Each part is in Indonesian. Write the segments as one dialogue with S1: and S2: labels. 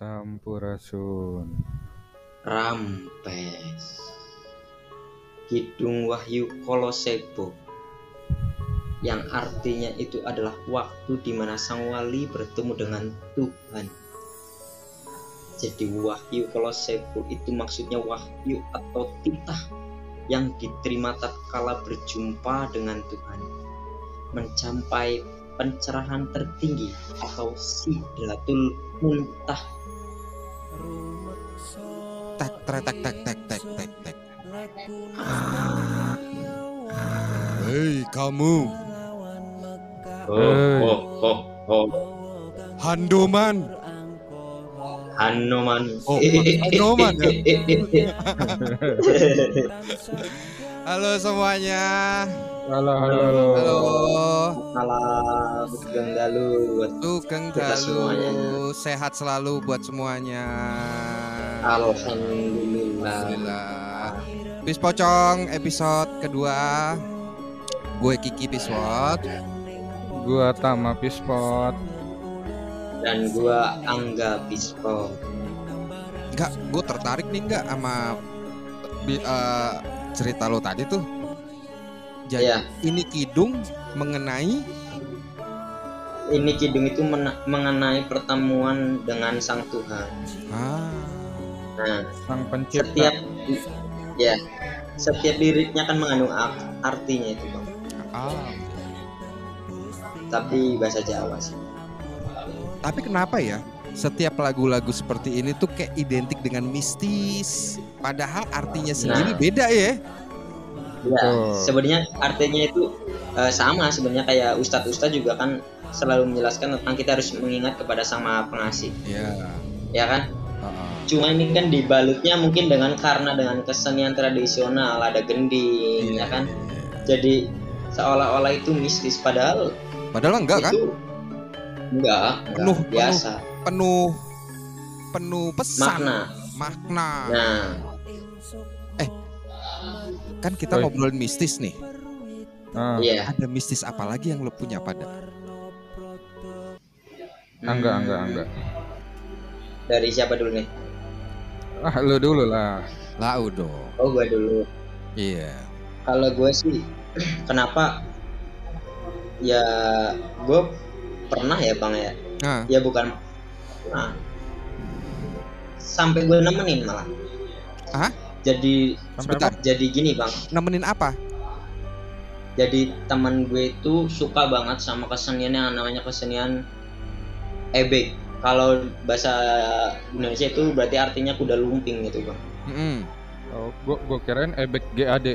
S1: Sampurasun.
S2: Rampes. Kidung Wahyu Kolosebo yang artinya itu adalah waktu di mana sang wali bertemu dengan Tuhan. Jadi wahyu Kolosebo itu maksudnya wahyu atau titah yang diterima tatkala berjumpa dengan Tuhan. Mencapai pencerahan tertinggi atau sidratul muntah
S3: tak tak tak tak tak tak tak tak Hei kamu
S2: Oh, oh, oh, oh.
S3: Handoman
S2: Hanoman.
S3: Oh, Hanoman ya? Halo semuanya
S1: Halo, halo, halo.
S3: Halo
S2: Malam Sugeng Dalu buat
S3: Sugeng. Dalu Sehat selalu buat semuanya
S2: Alhamdulillah.
S3: Alhamdulillah Bis Pocong episode kedua Gue Kiki Piswot
S1: Gua Tama Pispot.
S2: Dan gua Angga Bispo.
S3: Enggak, gue tertarik nih enggak sama eh, cerita lo tadi tuh Jadi
S2: Iya.
S3: ini kidung mengenai
S2: Ini kidung itu mena- mengenai pertemuan dengan Sang Tuhan.
S3: ah,
S2: Nah,
S1: Sang pencipta.
S2: setiap ya setiap liriknya kan mengandung ar- artinya itu bang.
S3: ah.
S2: Tapi bahasa Jawa sih.
S3: Tapi kenapa ya setiap lagu-lagu seperti ini tuh kayak identik dengan mistis Padahal artinya sendiri
S2: Nah.
S3: beda ya
S2: Ya,
S1: Betul.
S2: sebenarnya artinya itu eh, sama sebenarnya kayak ustadz-ustadz juga kan selalu menjelaskan tentang kita harus mengingat kepada Sang Maha Pengasih,
S3: Iya
S2: ya kan?
S3: Heeh.
S2: Cuma ini kan dibalutnya mungkin dengan karena dengan kesenian tradisional ada gending,
S3: Iya,
S2: ya kan?
S3: iya, iya.
S2: Jadi seolah-olah itu mistis padahal
S3: Padahal enggak kan
S2: itu enggak, enggak,
S3: Penuh,
S2: biasa
S3: penuh penuh pesan
S2: makna.
S3: makna.
S2: Nah,
S3: Kan kita
S1: Oi.
S3: ngobrolin mistis nih
S1: Ah,
S2: iya.
S3: Ada mistis apa lagi yang lo punya pada
S1: Angga,
S2: Hmm,
S1: angga, angga.
S2: Dari siapa dulu nih?
S1: Ah, lu dulu lah.
S3: Lah udah
S2: Oh, gua dulu.
S3: Iya
S2: Kalau gue sih, kenapa? Ya, gue pernah ya bang ya.
S3: Nah
S2: Ya bukan. Nah, sampai gue nemenin malah.
S3: Hah?
S2: Jadi,
S1: Sampai
S3: Sebentar.
S2: jadi gini bang.
S3: nemenin apa?
S2: Jadi teman gue itu suka banget sama kesenian yang namanya kesenian ebek. Kalau bahasa Indonesia itu berarti artinya kuda lumping gitu bang.
S3: Mm-mm.
S1: Oh, gua gua kirain ebek GAD.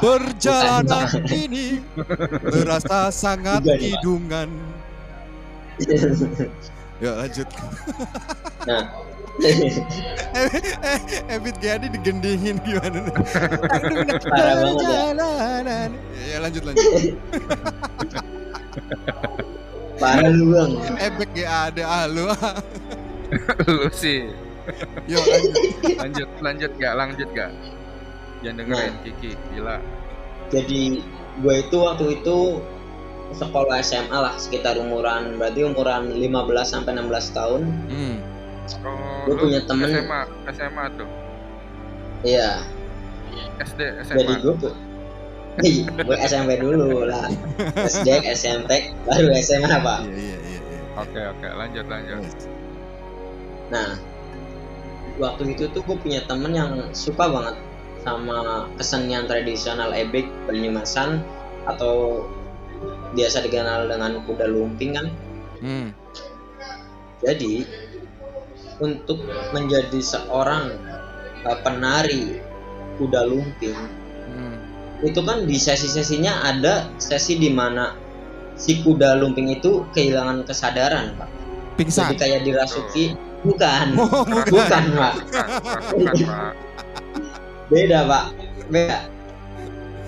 S3: Perjalanan ini terasa sangat
S2: Bukan,
S3: hidungan. Ya lanjut.
S2: nah,
S3: Ebit Gadi digendingin gimana nih?
S2: Parah banget ya.
S3: Perjalanan. Ya lanjut lanjut.
S2: parah lu bang.
S3: Ebek gak ada ah lu.
S1: lu sih.
S3: Yo lanjut.
S1: Lanjut, lanjut gak? Lanjut gak? Jangan dengerin
S2: Nah.
S1: Kiki, gila.
S2: Jadi gue itu waktu itu sekolah SMA lah sekitar umuran berarti umuran 15 sampai 16 tahun.
S3: Hmm.
S1: Oh,
S2: Gue
S1: lu
S2: punya temen.
S1: SMA, SMA tuh.
S2: Iya,
S1: SD,
S2: jadi
S1: SMA.
S2: gue pu- Ih, gue SMP dulu lah. SD, SMP, baru SMA pak.
S3: Iya iya iya. iya.
S1: Oke, oke, lanjut, lanjut.
S2: Nah, waktu itu tuh gue punya temen yang suka banget sama kesenian tradisional ebek Banyumasan atau biasa dikenal dengan kuda lumping kan.
S3: Hmm.
S2: Jadi untuk menjadi seorang uh, penari kuda lumping
S3: Hmm.
S2: itu kan di sesi-sesinya ada sesi di mana si kuda lumping itu kehilangan kesadaran pak. Jadi
S3: Pingsan.
S2: kayak dirasuki bukan
S3: Oh, bukan.
S2: bukan pak
S1: Bukan, bukan, Pak.
S2: beda pak beda.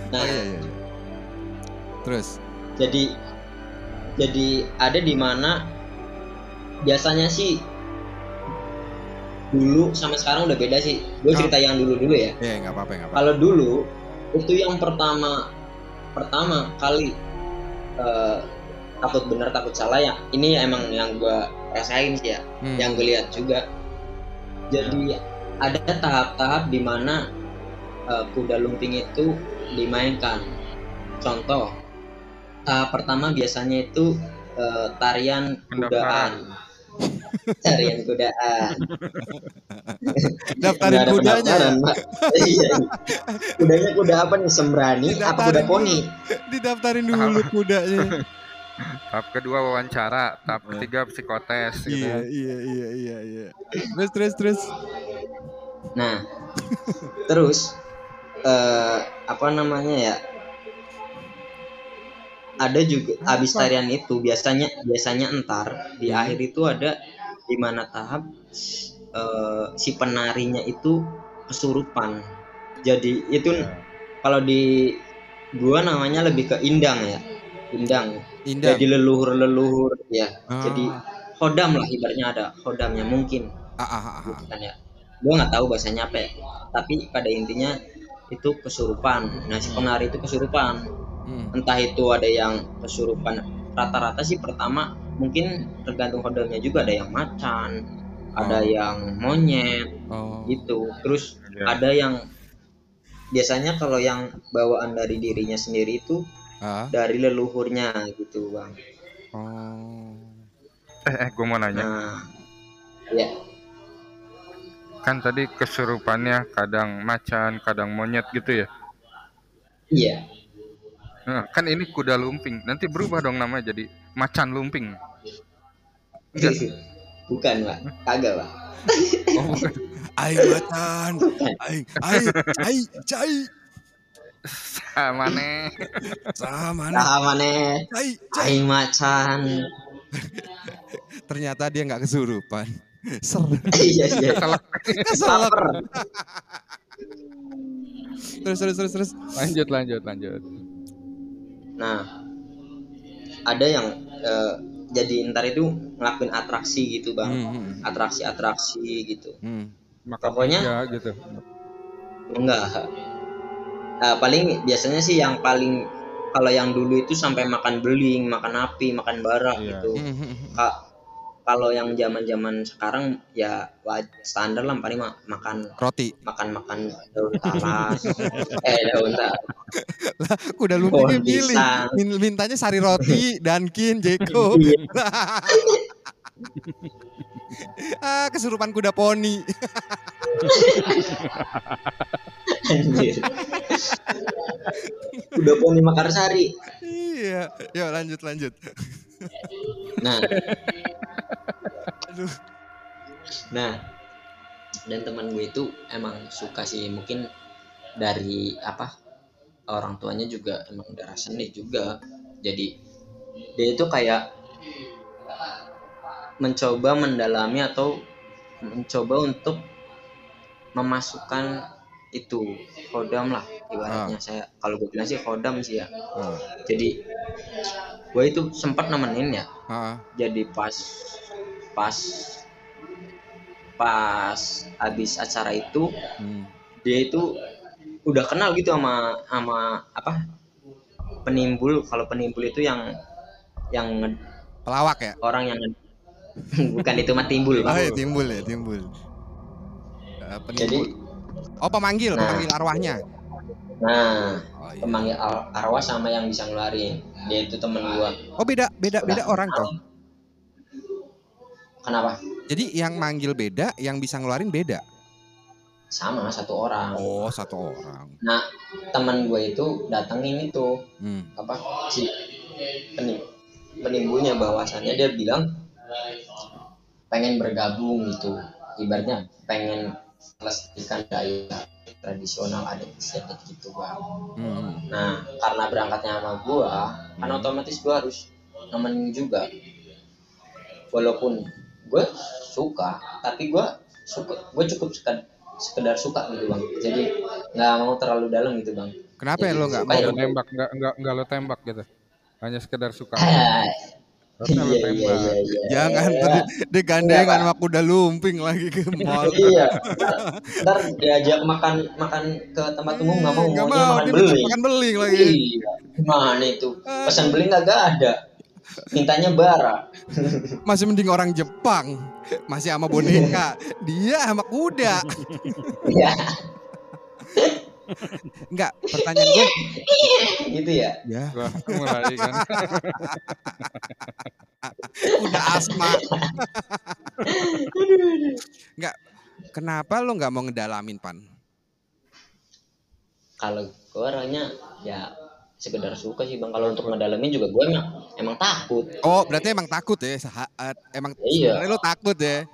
S2: Nah
S3: Oh, iya, iya. Terus.
S2: jadi jadi ada di mana biasanya sih dulu sama sekarang udah beda sih. Gue
S3: Oh.
S2: cerita yang dulu dulu ya.
S3: Ya nggak apa-apa nggak apa.
S2: kalau dulu itu yang pertama pertama kali eh, takut bener takut salah ya ini emang yang gue rasain sih ya
S3: Hmm.
S2: yang gue lihat juga. Jadi ada tahap-tahap di mana eh, kuda lumping itu dimainkan. Contoh tahap pertama biasanya itu eh, tarian kudaan tarian kudaan
S3: Daftarin kudanya.
S2: iya kudanya kuda apa nih sembrani apa kuda poni
S3: Didaftarin dulu kudanya.
S1: Tahap kedua wawancara, tahap ketiga psikotes gitu.
S3: iya, iya, iya, iya, iya. Terus, terus, terus.
S2: Nah, terus eh apa namanya ya? Ada juga habis
S3: Apa?
S2: tarian itu biasanya biasanya entar di
S3: Hmm.
S2: akhir itu ada di mana tahap eh, si penarinya itu kesurupan. Jadi itu
S1: Ya.
S2: kalau di gua namanya lebih ke indang ya. Indang.
S3: Indah.
S2: Jadi leluhur-leluhur ya.
S3: Ah.
S2: Jadi hodam lah ibaratnya ada hodamnya mungkin
S3: Ah, ah, ah, ah.
S2: gitu kan ya gue nggak tahu bahasanya apa ya tapi pada intinya itu kesurupan nah si penari itu kesurupan
S3: Hmm.
S2: entah itu ada yang kesurupan rata-rata sih pertama mungkin tergantung kodenya juga ada yang macan ada
S3: Oh.
S2: yang monyet
S3: Oh.
S2: gitu terus
S1: Ya.
S2: ada yang biasanya kalau yang bawaan dari dirinya sendiri itu
S3: Ah.
S2: dari leluhurnya gitu bang
S3: Oh.
S1: Eh, eh gue mau nanya.
S2: nah ya
S1: Kan tadi kesurupannya kadang macan, kadang monyet gitu ya.
S2: iya
S1: Nah, kan ini kuda lumping. Nanti berubah dong namanya jadi macan lumping. Enggak.
S2: bukan pak kagak pak
S1: Oh, bukan.
S3: Aing macan. Aing, aing, cai, cai.
S1: Sama nih.
S3: Sama nih.
S2: mana
S3: Cai, cai.
S2: aing macan
S3: Ternyata dia nggak kesurupan. Ser.
S2: iya iya
S1: Salah.
S2: Laper.
S3: Terus, terus, terus, terus.
S1: Lanjut, lanjut, lanjut.
S2: Nah ada yang eh, jadi ntar itu ngelakuin atraksi gitu bang
S3: Hmm, hmm,
S2: atraksi-atraksi gitu
S3: hmm.
S1: Maka
S2: Pokoknya-
S1: ya gitu.
S2: enggak Eh, paling biasanya sih yang paling kalau yang dulu itu sampai makan beling makan api makan bara
S1: Iya.
S2: gitu
S3: Hmm, hmm, hmm.
S2: Ka- kalau yang zaman zaman sekarang ya standar lah paling ma- makan
S3: Roti.
S2: makan makan daun talas eh daun talas
S3: Kuda lumpingnya
S2: Pohon
S3: milih. Min- Mintanya sari roti, Dunkin, Jeko.
S2: Iya.
S3: ah, kesurupan kuda poni.
S2: Anjir. Udah poni Makarsari.
S3: iya. Yuk lanjut lanjut.
S2: Nah, nah. Dan teman gue itu emang suka sih mungkin dari apa orang tuanya juga emang darah seni juga. Jadi dia itu kayak mencoba mendalami atau mencoba untuk memasukkan itu kodam lah ibaratnya saya kalau gue bilang sih kodam sih ya
S3: Ah,
S2: jadi gue itu sempat nemenin ya
S3: ah,
S2: jadi pas pas pas habis acara itu
S3: hmm.
S2: dia itu udah kenal gitu sama sama apa penimbul kalau penimbul itu yang yang
S3: Pelawak ya?
S2: orang yang bukan itu mah timbul
S3: Oh,
S2: Bang.
S3: timbul ya, timbul. Eh, penimbul.
S2: jadi
S3: oh, pemanggil,
S2: Nah.
S3: pemanggil arwahnya.
S2: Nah
S3: Oh, iya.
S2: pemanggil ar- arwah sama yang bisa ngeluarin dia itu temen gua
S3: oh beda, beda, beda
S2: Udah
S3: orang toh.
S2: kenapa
S3: Jadi yang manggil beda, yang bisa ngeluarin beda.
S2: sama satu orang
S3: Oh, satu orang.
S2: nah teman gue itu datengin itu
S3: Hmm.
S2: apa si penim, penimbulnya bahwasannya dia bilang pengen bergabung gitu ibaratnya pengen melestarikan gaya tradisional adat istiadat gitu bang
S3: Hmm.
S2: nah karena berangkatnya sama gua kan
S3: Hmm.
S2: otomatis gua harus nemenin juga walaupun gue suka tapi gua suka gue cukup sekedar, sekedar suka gitu bang jadi nggak mau terlalu dalam gitu bang
S3: Kenapa ya
S2: Jadi
S3: lo nggak mau?
S2: ya.
S1: Nggak lo tembak gitu. Hanya sekedar suka.
S2: Iya iya iya iya
S3: Jangan
S2: Iya.
S3: tadi digandengan
S2: Enggak,
S3: sama kuda lumping lagi ke mall.
S2: iya ntar, diajak makan makan ke tempat umum nggak mau
S3: Nggak mau,
S2: makan beling
S3: makan beling lagi.
S2: iya mana itu pesan beling nggak ada mintanya bara
S3: Masih mending orang Jepang. Masih sama boneka. Dia sama kuda.
S2: ya
S3: Enggak, pertanyaan gue.
S2: gitu ya
S3: Ya,
S1: mulai kan.
S3: kuda asma. Enggak, kenapa lo nggak mau ngedalamin pan?
S2: kalau gue orangnya ya sekedar suka sih bang kalau untuk ngedalamin juga gue emang emang takut
S3: Oh, berarti emang takut ya saat emang
S2: Iya.
S3: sebenarnya lo takut ya.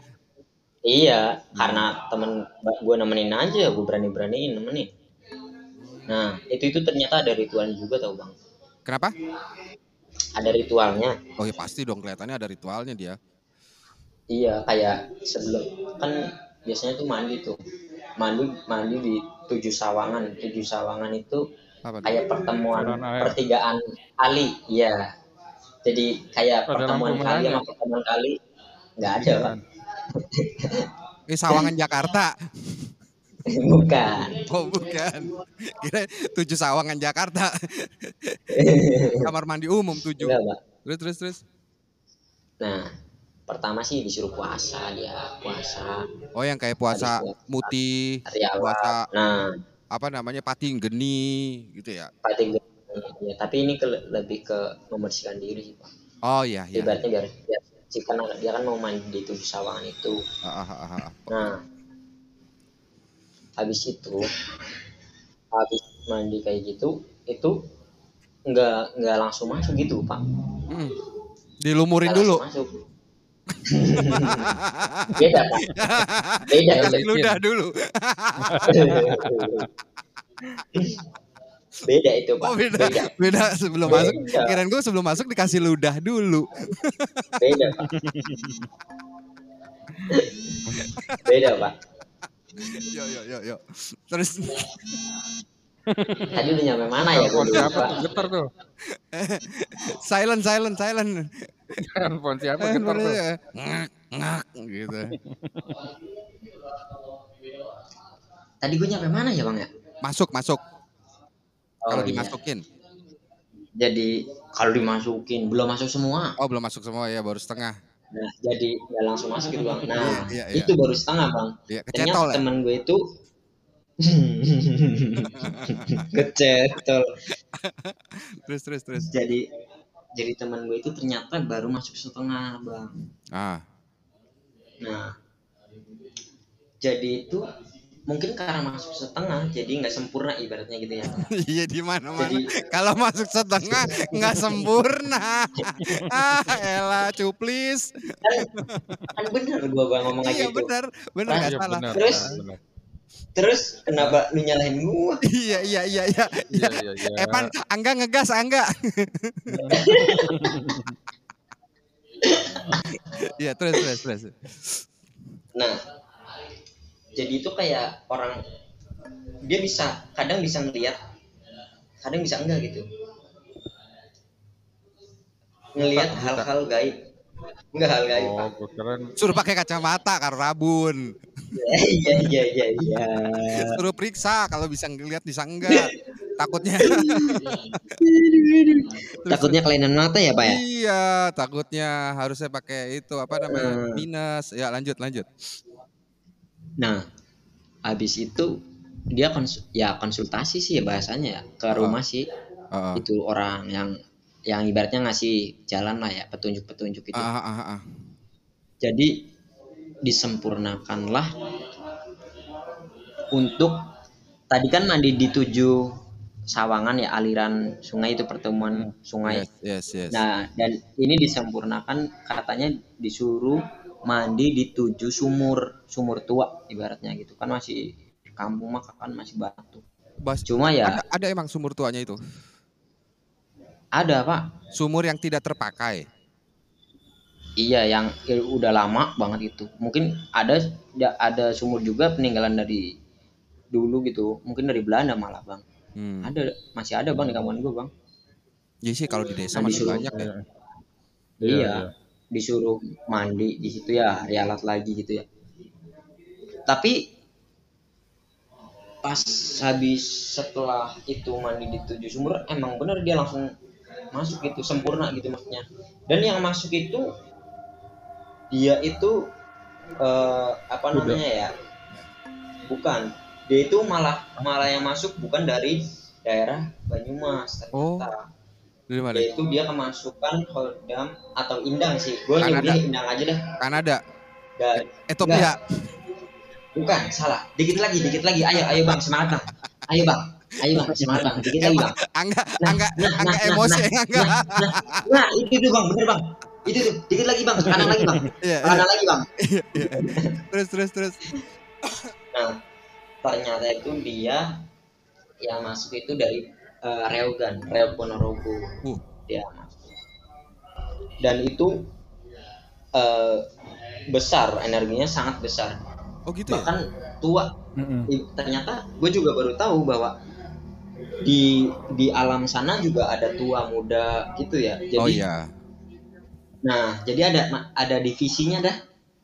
S2: iya karena temen gue nemenin aja gue berani beraniin nemenin nah itu itu ternyata ada ritualnya juga tau bang
S3: Kenapa?
S2: ada ritualnya
S3: Oh ya pasti dong kelihatannya ada ritualnya dia.
S2: iya kayak sebelum kan biasanya tuh mandi tuh mandi mandi di tujuh sawangan tujuh sawangan itu
S3: Apa? tuh?
S2: kayak pertemuan pertigaan kali iya jadi kayak
S1: Ada
S2: pertemuan kali sama pertemuan kali nggak ada Bang.
S3: Eh Sawangan Jakarta.
S2: bukan
S3: Oh bukan. Kira tujuh Sawangan Jakarta. Kamar mandi umum tujuh.
S2: enggak.
S3: Terus terus terus.
S2: nah pertama sih disuruh puasa dia puasa
S3: Oh yang kayak puasa
S2: awal
S3: puasa
S2: nah
S3: apa namanya pating geni gitu ya.
S2: paling ya, tapi ini ke, lebih ke membersihkan diri sih Pak.
S3: Oh iya iya.
S2: ibaratnya biar, biar kan dia kan mau mandi di tujuh sawangan itu
S3: Ah, ah, ah, ah.
S2: nah habis itu habis mandi kayak gitu itu nggak nggak langsung masuk gitu pak
S3: Hmm. Dilumurin
S2: Nggak
S3: dulu.
S2: masuk beda pak beda
S3: Kasih ludah dulu.
S2: beda itu pak
S3: Oh beda.
S2: beda
S3: Beda sebelum masuk.
S2: Beda.
S3: Kirain gue sebelum masuk dikasih ludah dulu.
S2: beda pak beda pak
S3: Yo yo yo yo. Terus
S2: tadi udah nyampe mana ya
S1: Telepon
S2: gue
S1: siapa tuh getar tuh.
S3: silent silent silent.
S1: Telepon siapa getar tuh.
S3: ngak ngak gitu.
S2: tadi gue nyampe mana ya bang ya
S3: Masuk masuk.
S2: Oh,
S3: Kalau
S2: iya.
S3: dimasukin.
S2: jadi kalau dimasukin belum masuk semua
S3: Oh belum masuk semua ya baru setengah.
S2: Nah jadi nggak langsung masuk gitu bang nah
S3: Iya, iya.
S2: itu baru setengah bang
S3: Ya
S2: ternyata
S3: ya.
S2: temen gue itu kecetol
S3: Terus terus terus.
S2: jadi jadi teman gue itu ternyata baru masuk setengah bang
S3: Ah.
S2: nah jadi itu mungkin karena masuk setengah jadi nggak sempurna ibaratnya gitu ya.
S3: Iya di mana-mana.
S2: jadi
S3: Kalau masuk setengah nggak sempurna. ah, elah cuplis.
S2: kan bener gue bang ngomong kayak
S3: Iya
S2: gitu
S3: benar, benar nggak
S1: Iya
S3: salah.
S1: benar.
S2: Terus?
S1: benar.
S2: terus kenapa lu nyalahin gue
S3: Iya iya iya iya.
S1: Iya iya iya.
S3: Epan, Angga ngegas Angga. Iya terus terus terus.
S2: nah jadi itu kayak orang dia bisa kadang bisa ngeliat kadang bisa enggak gitu ngelihat hal-hal gaib enggak hal gaib
S1: Oh,
S2: Pak.
S1: keren.
S3: Suruh pakai kacamata karo rabun.
S2: iya iya iya iya
S3: Suruh periksa kalau bisa ngeliat bisa enggak. Takutnya.
S2: takutnya kelainan mata ya pak ya
S3: Iya, takutnya harusnya pakai itu apa namanya?
S2: Hmm.
S3: Minus. Ya lanjut lanjut.
S2: Nah habis itu dia kons ya konsultasi sih ya bahasanya ya ke
S3: Oh.
S2: rumah sih
S3: Heeh.
S2: itu orang yang yang ibaratnya ngasih jalan lah ya petunjuk-petunjuk itu
S3: Ah, ah, ah, ah.
S2: jadi disempurnakanlah untuk tadi kan mandi di tujuh sawangan ya aliran sungai itu pertemuan sungai
S3: Yes, yes, yes.
S2: nah dan ini disempurnakan katanya disuruh mandi di tujuh sumur sumur tua ibaratnya gitu. Kan masih di kampung mah kan masih batu.
S3: Bas,
S2: cuma ya
S3: ada, ada emang sumur tuanya itu.
S2: ada pak.
S3: Sumur yang tidak terpakai.
S2: iya yang ya, udah lama banget itu. Mungkin ada ya, ada sumur juga peninggalan dari dulu gitu. Mungkin dari Belanda malah bang.
S3: Hmm.
S2: ada masih ada bang di kampung gua bang.
S3: Iya sih kalau di desa
S2: Nah,
S3: masih
S2: disuruh-
S3: banyak ya.
S2: iya, disuruh mandi di situ ya rialat lagi gitu ya. Tapi pas habis setelah itu mandi di tujuh sumur emang bener dia langsung masuk gitu sempurna gitu maksudnya. Dan yang masuk itu dia itu eh, apa namanya ya? Bukan. Dia itu malah malah yang masuk bukan dari daerah Banyumas
S3: Oh. Dari mana?
S2: yaitu dia kemasukan Kodam atau Indang sih. Gue nyebutnya Indang aja dah.
S3: Kanada,
S2: Dan-
S3: Ethiopia.
S2: bukan salah. Dikit lagi dikit lagi. Ayo ayo bang semangat bang. Ayo bang. Ayo bang semangat bang. Dikit lagi bang.
S3: Angga,
S2: Nah,
S3: angga,
S2: nah,
S3: angga
S2: nah,
S3: emosi,
S2: nah,
S3: angga.
S2: nah itu tuh bang. Bener bang. Itu tuh. Dikit lagi bang. Kanan lagi bang.
S3: Iya, iya.
S2: kanan lagi bang.
S3: Terus, terus, terus.
S2: Nah, ternyata itu dia yang masuk itu dari eh, Reogan, Reog Ponorogo.
S3: Uh.
S2: Dia masuk. Dan itu eh, besar, energinya sangat besar.
S3: Oh gitu ya?
S2: Bahkan tua.
S1: Mm-mm.
S2: I- Ternyata gue juga baru tahu bahwa di di alam sana juga ada tua muda gitu ya. Jadi
S3: Oh iya.
S2: nah, jadi ada ada divisinya dah.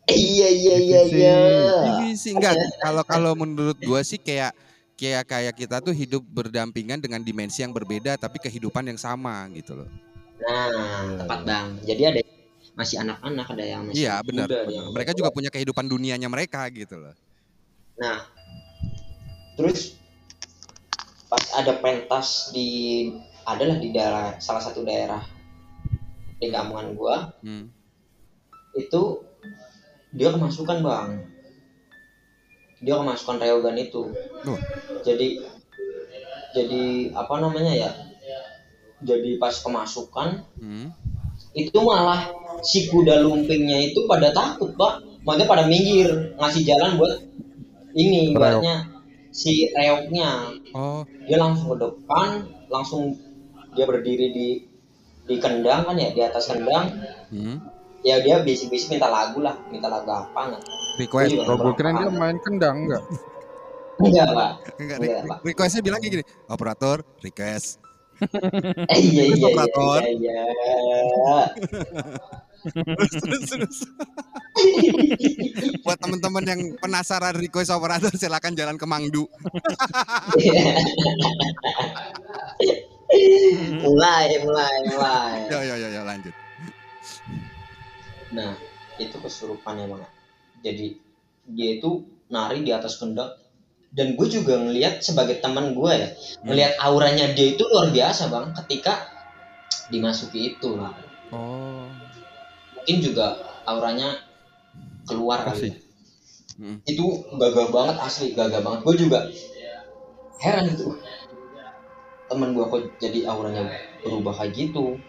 S2: Eh, iya iya iya
S1: Divisi.
S2: iya.
S3: Divisi enggak. Kalau kalau menurut gua sih kayak kayak kayak kita tuh hidup berdampingan dengan dimensi yang berbeda tapi kehidupan yang sama gitu loh.
S2: Nah, tepat bang. Jadi ada masih anak-anak, ada yang masih
S3: Iya, benar.
S2: muda, ada yang
S3: Mereka juga punya kehidupan dunianya mereka gitu loh.
S2: Nah, terus pas ada pentas di adalah di daerah salah satu daerah di kampungan gua
S3: Hmm.
S2: itu dia kemasukan bang. Dia kemasukan reogan itu.
S3: Oh.
S2: Jadi jadi apa namanya ya? Jadi pas kemasukan
S3: Hmm.
S2: itu malah si kuda lumpingnya itu pada takut pak maksudnya pada minggir ngasih jalan buat ini ibaratnya si reoknya
S3: Oh,
S2: dia langsung ke depan langsung dia berdiri di di kendang kan ya di atas kendang
S3: hmm.
S2: Ya dia bisik-bisik minta lagu lah minta lagu apa nggak
S3: request.
S2: Iya.
S1: Kalau gue kira dia main kendang enggak?
S2: enggak pak
S3: Enggak,
S2: Enggak,
S3: re-
S2: Pak.
S3: requestnya bilang kayak gini, operator request.
S2: eh iya
S3: Terus
S2: iya
S3: operator.
S2: iya iya, iya.
S3: terus, terus. Buat teman-teman yang penasaran request operator silakan jalan ke Mangdu.
S2: mulai mulai mulai
S3: Yo yo yo yo lanjut.
S2: Nah, itu kesurupannya banget. Jadi dia itu nari di atas kendang dan gue juga ngelihat sebagai teman gue ya, ngelihat auranya dia itu luar biasa bang. Ketika dimasuki itu lah,
S3: Oh.
S2: mungkin juga auranya keluar kali. Ya.
S3: Hmm.
S2: Itu gagah banget asli, gagah banget. Gue juga heran itu. Temen gue kok jadi auranya berubah kayak gitu.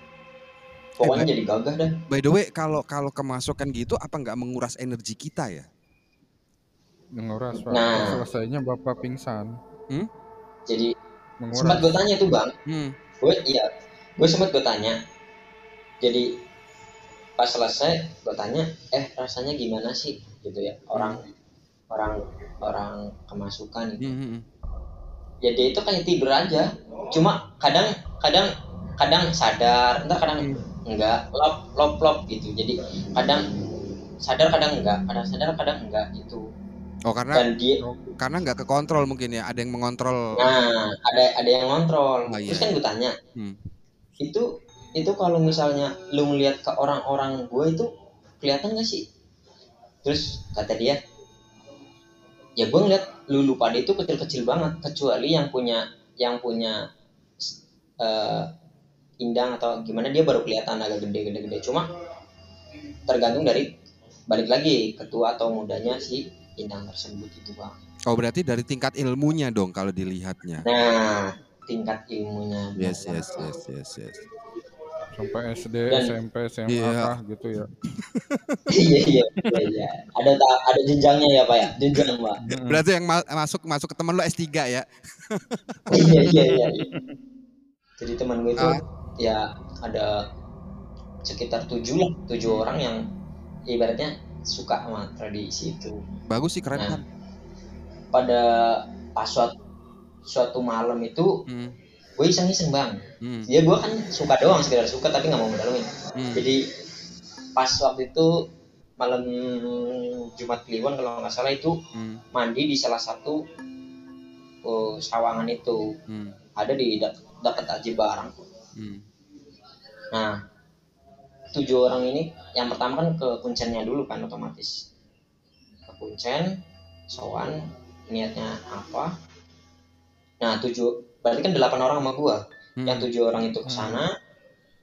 S2: Pokoknya
S3: Eh,
S2: jadi gagah dah.
S3: By the way, kalau kalau kemasukan gitu apa nggak menguras energi kita ya?
S1: Menguras, Pak.
S2: Nah.
S1: Selesainya Bapak pingsan.
S2: Jadi
S1: Menguras.
S2: sempat gue tanya tuh bang,
S3: Hmm.
S2: gue iya gue sempet gue tanya jadi pas selesai gue tanya eh rasanya gimana sih gitu ya orang orang orang kemasukan gitu
S3: Hmm, hmm,
S2: ya dia itu kayak tidur aja cuma kadang kadang kadang sadar ntar kadang enggak lop lop lop gitu jadi kadang sadar kadang enggak kadang sadar kadang enggak gitu
S3: Oh karena
S2: dan dia
S3: karena nggak kekontrol mungkin ya, ada yang mengontrol.
S2: Nah, ada ada yang ngontrol.
S3: Oh, iya,
S2: Terus kan gue tanya,
S3: Hmm.
S2: itu itu kalau misalnya lu ngeliat ke orang-orang gue itu kelihatan gak sih? Terus kata dia, ya gue ngeliat lu lu pada itu kecil-kecil banget, kecuali yang punya yang punya eh, indang atau gimana dia baru kelihatan agak gede-gede-gede. Cuma tergantung dari balik lagi ketua atau mudanya si indang tersebut itu bang.
S3: Oh berarti dari tingkat ilmunya dong kalau dilihatnya.
S2: Nah, tingkat ilmunya.
S3: Yes yes yes yes yes.
S1: Sampai SD,
S2: Dan-
S1: SMP, SMA
S3: Iya.
S1: kah gitu ya.
S2: iya iya iya iya. Ada ta- ada jenjangnya ya pak ya jenjang pak.
S3: Berarti yang ma- masuk masuk ke teman lo S3 ya?
S2: iya iya iya. iya. Jadi teman gue itu
S3: Ah.
S2: Ya ada sekitar tujuh lah tujuh orang yang ibaratnya suka sama tradisi itu.
S3: Bagus sih keren
S2: Nah,
S3: kan.
S2: pada pas suatu suatu malam itu
S3: Hmm,
S2: gue iseng-iseng bang.
S3: hmm,
S2: Ya gue kan suka doang sekedar suka tapi nggak mau mendalamin.
S3: hmm.
S2: Jadi pas waktu itu malam Jumat Kliwon kalau nggak salah itu
S3: Hmm,
S2: mandi di salah satu uh, sawangan itu
S3: hmm,
S2: ada di de- dekat Aji Barang
S3: hmm.
S2: Nah tujuh orang ini yang pertama kan ke kuncennya dulu kan otomatis ke kuncen sowan niatnya apa nah tujuh berarti kan delapan orang sama gua
S3: Hmm.
S2: yang tujuh orang itu ke sana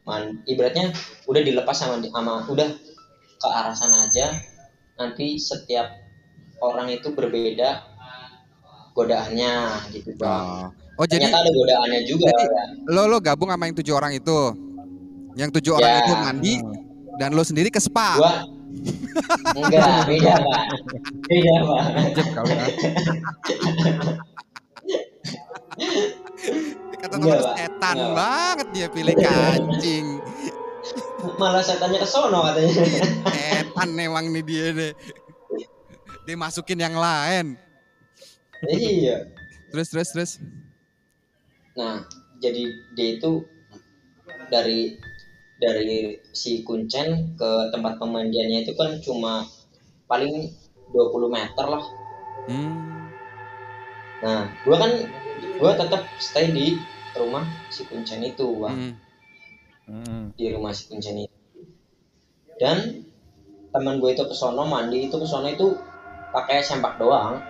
S2: man, ibaratnya udah dilepas sama sama udah ke arah sana aja nanti setiap orang itu berbeda godaannya gitu bang
S3: Oh. oh jadi
S2: ternyata ada godaannya juga
S3: Jadi-
S2: ya.
S3: lo lo gabung sama yang tujuh orang itu. Yang tujuh orang
S2: Ya.
S3: itu mandi dan lo sendiri ke spa.
S2: gua enggak beda pak beda pak
S1: kau kan.
S3: Kata teman setan
S2: Enggak,
S3: banget dia pilih kancing.
S2: malah setannya ke sono katanya
S3: Setan emang nih dia deh. Dia masukin yang lain.
S2: iya
S3: Terus terus terus.
S2: nah jadi dia itu dari dari si kuncen ke tempat pemandiannya itu kan cuma paling 20 meter lah
S3: Hmm.
S2: nah gua kan gua tetap stay di rumah si kuncen itu bang
S3: Hmm.
S1: Hmm.
S2: di rumah si kuncen itu dan teman gue itu ke sono mandi itu ke sono itu pakai sempak doang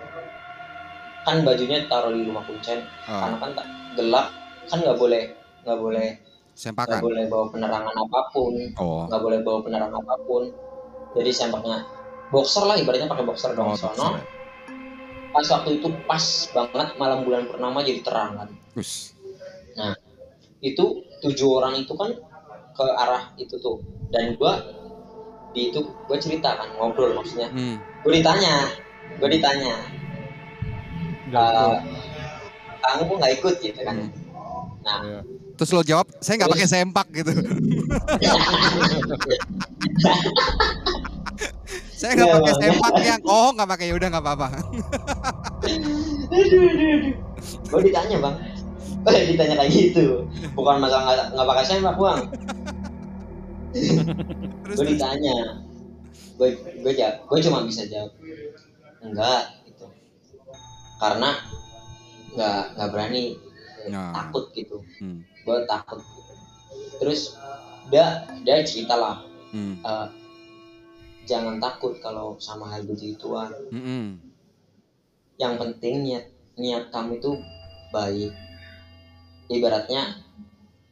S2: kan bajunya taruh di rumah kuncen
S3: Oh,
S2: karena kan tak gelap kan nggak boleh nggak boleh nggak
S3: sempakan.
S2: boleh bawa penerangan apa pun
S3: Oh.
S2: nggak boleh bawa penerangan apa pun jadi sempaknya boxer lah ibaratnya pakai boxer
S3: Oh,
S2: doang sono
S3: boxer.
S2: pas waktu itu pas banget malam bulan purnama jadi terang kan
S3: Us.
S2: itu tujuh orang itu kan ke arah itu tuh dan gua di itu gue cerita kan ngobrol maksudnya
S3: Hmm.
S2: gue ditanya gue ditanya
S1: Nggak
S2: eh,
S1: ikut.
S2: kamu kok nggak ikut gitu kan
S3: Hmm.
S2: nah
S1: Iya.
S3: Terus lo jawab, saya nggak pakai sempak gitu. saya nggak
S2: Iya,
S3: pakai sempak yang, oh nggak pakai, udah nggak apa-apa.
S2: gue ditanya bang. Gue ditanya kayak gitu. Bukan masalah nggak nggak pakai sempak bang. Gue ditanya. Gue gue jawab. Gue cuma bisa jawab enggak gitu. Karena nggak nggak berani.
S3: Nah.
S2: takut gitu.
S3: Hmm.
S2: Gue takut terus dia dia cerita lah
S3: Hmm.
S2: eh, jangan takut kalau sama hal begituan
S3: Mm-mm.
S2: yang penting niat niat kamu itu baik ibaratnya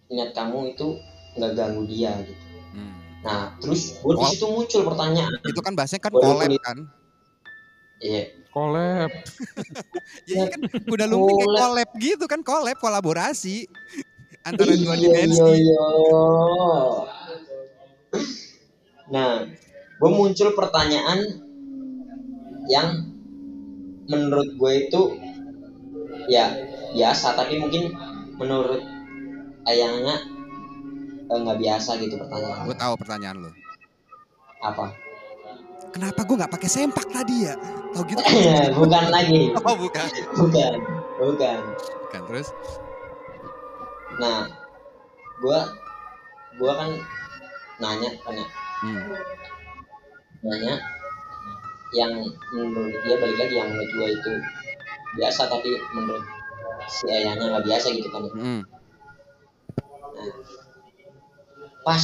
S2: niat kamu itu nggak ganggu dia gitu
S3: Hmm.
S2: nah terus gue di
S3: Oh.
S2: situ muncul pertanyaan
S3: Itu kan bahasanya kan
S2: itu-
S3: kan.
S2: iya
S1: Collab.
S3: Jadi kan udah lumping
S2: collab
S3: gitu kan, collab, kolaborasi antara dua dimensi.
S2: iya, iya. Nah, gue muncul pertanyaan yang menurut gue itu ya biasa, tapi mungkin menurut ayangnya eh, nggak biasa gitu pertanyaan.
S3: Gue tahu pertanyaan lo.
S2: Apa?
S3: Kenapa gue nggak pakai sempak tadi ya? Tahu gitu?
S2: bukan lagi,
S3: Oh bukan.
S2: bukan, bukan.
S3: Bukan terus.
S2: Nah, gue gue kan nanya kan ya,
S3: Hmm.
S2: nanya yang menurut dia balik lagi yang menurut gue itu biasa tapi menurut si ayahnya nggak biasa gitu kan
S3: Mm-mm.
S2: pas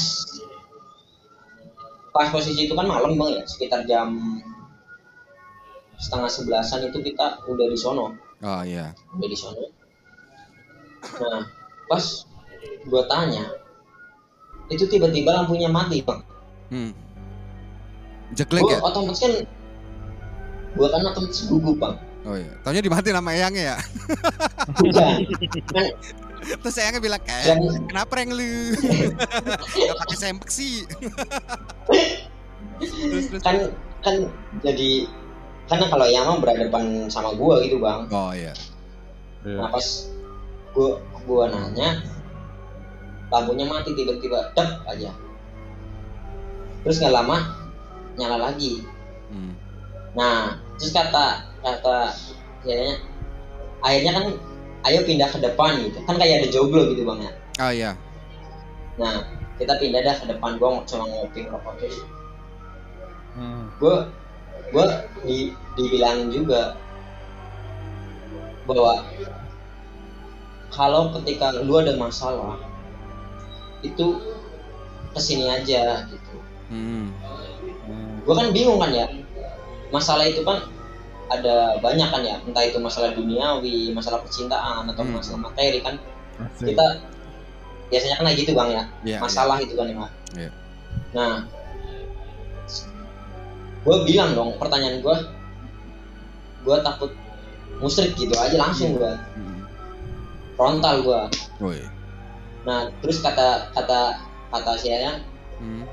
S2: pas posisi itu kan malam bang ya sekitar jam setengah sebelasan itu kita udah di sono
S3: Oh iya.
S2: udah di sono nah pas gue tanya itu tiba-tiba lampunya mati bang
S3: Hmm. Jeklek
S2: gue
S3: ya?
S2: otomatis kan gue kan otomatis gugup bang
S3: Oh iya. Taunya dimatiin sama eyangnya ya.
S2: bukan kan
S3: Terus eyangnya bilang, eh,
S2: Dan-
S3: kenapa reng lu? Gak pakai sempak sih. terus, terus.
S2: kan kan jadi karena kalau yang emang berhadapan sama gua gitu bang
S3: Oh iya.
S1: Iya.
S2: nah pas gua gua nanya lampunya mati tiba-tiba dep aja terus nggak lama nyala lagi
S3: Hmm.
S2: nah terus kata kata kayaknya akhirnya kan ayo pindah ke depan gitu kan kayak ada joglo gitu bang ya
S3: Oh iya.
S2: nah kita pindah dah ke depan gua cuma ngopi ngerokok terus
S1: Hmm.
S2: gue gue di dibilangin juga bahwa kalau ketika lu ada masalah itu ke sini aja gitu
S3: Hmm.
S1: Hmm.
S2: gue kan bingung kan ya masalah itu kan ada banyak kan ya entah itu masalah duniawi masalah percintaan atau
S3: Hmm.
S2: masalah materi kan
S1: Asik.
S2: kita biasanya kan gitu bang ya
S3: Iya,
S2: masalah itu kan ya.
S3: Iya.
S2: nah gue bilang dong pertanyaan gue gue takut musrik gitu aja langsung gue
S3: iya. Hmm.
S2: Frontal gue
S3: Woi.
S2: nah terus kata kata kata saya
S3: Hmm.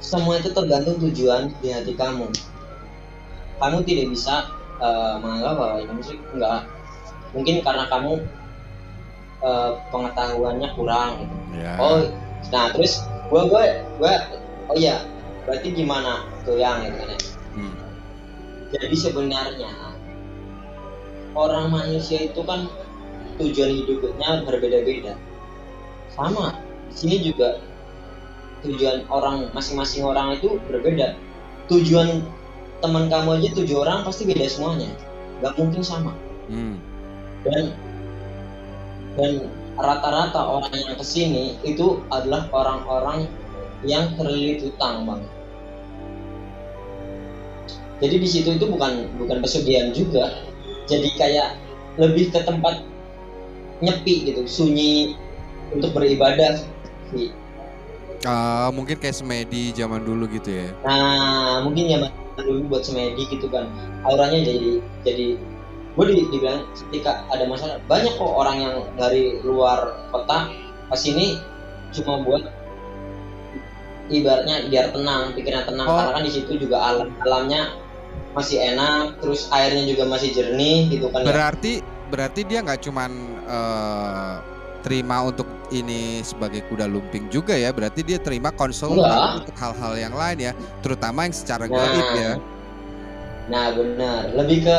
S2: semua itu tergantung tujuan di hati kamu kamu tidak bisa eh, menganggap bahwa ini musik enggak mungkin karena kamu eh, pengetahuannya kurang gitu.
S3: Ya.
S2: oh nah terus gue gue gue oh iya berarti gimana tuh yang gitu kan ya
S3: Hmm.
S2: jadi sebenarnya orang manusia itu kan tujuan hidupnya berbeda-beda. Sama di sini juga tujuan orang masing-masing orang itu berbeda. Tujuan teman kamu aja tujuh orang pasti beda semuanya. Nggak mungkin sama.
S3: Hmm.
S2: dan dan rata-rata orang yang ke sini itu adalah orang-orang yang terlilit utang bang. Jadi di situ itu bukan bukan pesugihan juga. Jadi kayak lebih ke tempat nyepi gitu sunyi untuk beribadah sih
S3: Ah, mungkin kayak semedi zaman dulu gitu ya.
S2: nah mungkin zaman dulu buat semedi gitu kan auranya jadi jadi gue di, dibilang ketika ada masalah banyak kok orang yang dari luar kota ke sini cuma buat ibaratnya biar tenang pikiran tenang
S3: Oh.
S2: karena kan di situ juga alam alamnya masih enak terus airnya juga masih jernih gitu kan ya.
S3: Berarti berarti dia nggak cuman eh, terima untuk ini sebagai kuda lumping juga ya. Berarti dia terima konsul
S2: Enggak.
S3: untuk hal-hal yang lain ya, terutama yang secara
S2: Nah.
S3: gaib ya.
S2: Nah benar, lebih ke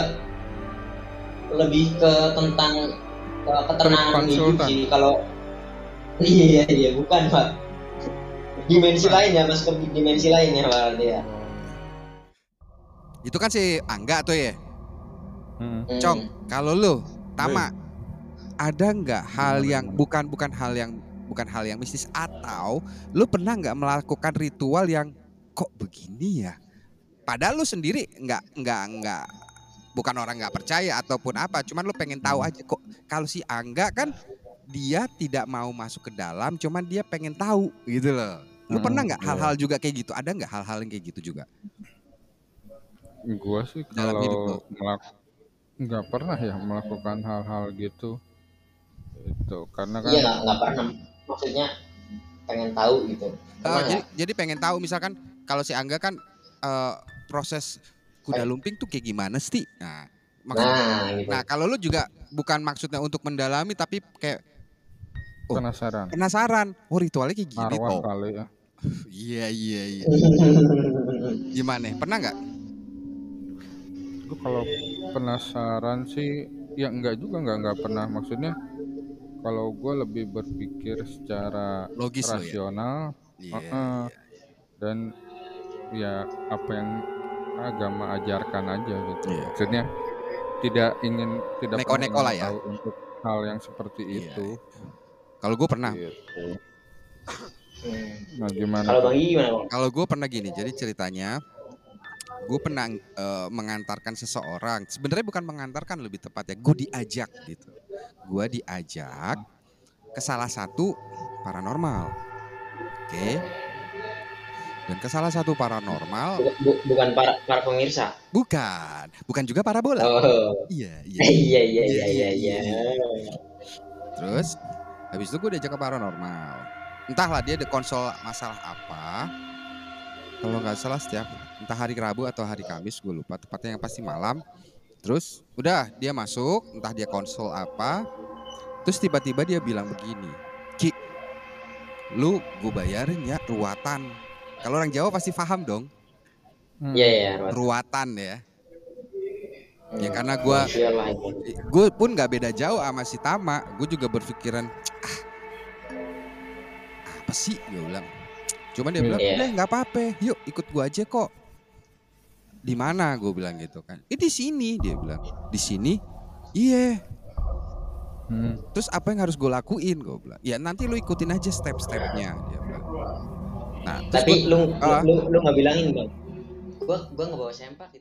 S2: lebih ke tentang uh, ketenangan hidup sih. Kalau iya iya bukan pak, dimensi lain ya masuk ke dimensi lain ya berarti ya.
S3: Itu kan si Angga tuh ya.
S1: Hmm.
S2: Hmm.
S3: Cong, kalau lu Tama ada nggak hal yang bukan bukan hal yang bukan hal yang mistis atau lu pernah nggak melakukan ritual yang kok begini ya? Padahal lu sendiri nggak nggak nggak bukan orang nggak percaya ataupun apa, cuman lu pengen tahu aja kok kalau si Angga kan dia tidak mau masuk ke dalam, cuman dia pengen tahu gitu loh. Lu
S1: Hmm,
S3: pernah nggak
S1: iya.
S3: hal-hal juga kayak gitu? Ada nggak hal-hal yang kayak gitu juga?
S1: Gua sih
S3: Dalam
S1: kalau nggak pernah ya melakukan hal-hal gitu. Itu karena kan
S2: Iya nggak nggak pernah. Maksudnya pengen tahu gitu.
S3: Eh,
S2: Pernah
S3: jadi, jadi pengen tahu misalkan kalau si Angga kan eh, proses kuda lumping tuh kayak gimana sih? Nah, maksud-
S2: Nah gitu.
S3: nah kalau lu juga bukan maksudnya untuk mendalami tapi kayak oh.
S1: penasaran.
S3: penasaran, oh ritualnya kayak gini
S1: Arwah
S3: toh.
S1: kali ya.
S3: Iya iya iya. Gimana? Pernah nggak?
S1: Gue kalau penasaran sih ya enggak juga enggak enggak pernah maksudnya kalau gue lebih berpikir secara
S3: Logis lo ya.
S1: rasional
S3: Iya.
S1: Heeh. dan ya apa yang agama ajarkan aja gitu
S3: Iya.
S1: maksudnya tidak ingin tidak
S3: Neko-neko
S1: pernah
S3: lah ya.
S1: untuk hal yang seperti
S3: Iya,
S1: itu
S3: Kalau gue pernah.
S1: gitu.
S2: Hmm.
S1: nah gimana
S2: Kalau
S1: tuh?
S2: bang Gigi gimana bang?
S3: Kalau gue pernah gini, jadi ceritanya gue pernah eh, mengantarkan seseorang. Sebenarnya bukan mengantarkan lebih tepatnya, gue diajak gitu. Gue diajak ke salah satu paranormal, oke? Dan ke salah satu paranormal,
S2: Bu- bu- bukan para para pemirsa.
S3: bukan, bukan juga parabola.
S2: Oh.
S3: Iya, iya.
S2: Iya iya iya iya iya.
S3: Terus habis itu gue diajak ke paranormal. Entahlah dia ada konsol masalah apa. Kalau nggak salah setiap entah hari Rabu atau hari Kamis gue lupa tepatnya yang pasti malam. Terus udah dia masuk entah dia konsol apa. Terus tiba-tiba dia bilang begini, Ki, lu gue bayarin ya ruatan. Kalau orang Jawa pasti paham dong,
S1: Hmm.
S2: Iya iya. Ruat.
S3: ruatan ya. Ya
S2: Hmm.
S3: karena gue
S2: Iyalah itu.
S3: gue pun nggak beda jauh sama si Tama gue juga berpikiran ah apa sih gue bilang cuman dia
S1: Iya.
S3: bilang
S2: Iya.
S3: udah nggak apa-apa yuk ikut gue aja kok di mana gue bilang gitu kan eh di sini dia bilang di sini iya
S1: Hmm.
S3: terus apa yang harus gue lakuin gue bilang ya nanti lu ikutin aja step-stepnya dia bilang Nah,
S2: Tapi
S3: gua-
S2: lu
S3: Ah.
S2: lu lu nggak bilangin bang. Gua gua nggak bawa sempak gitu.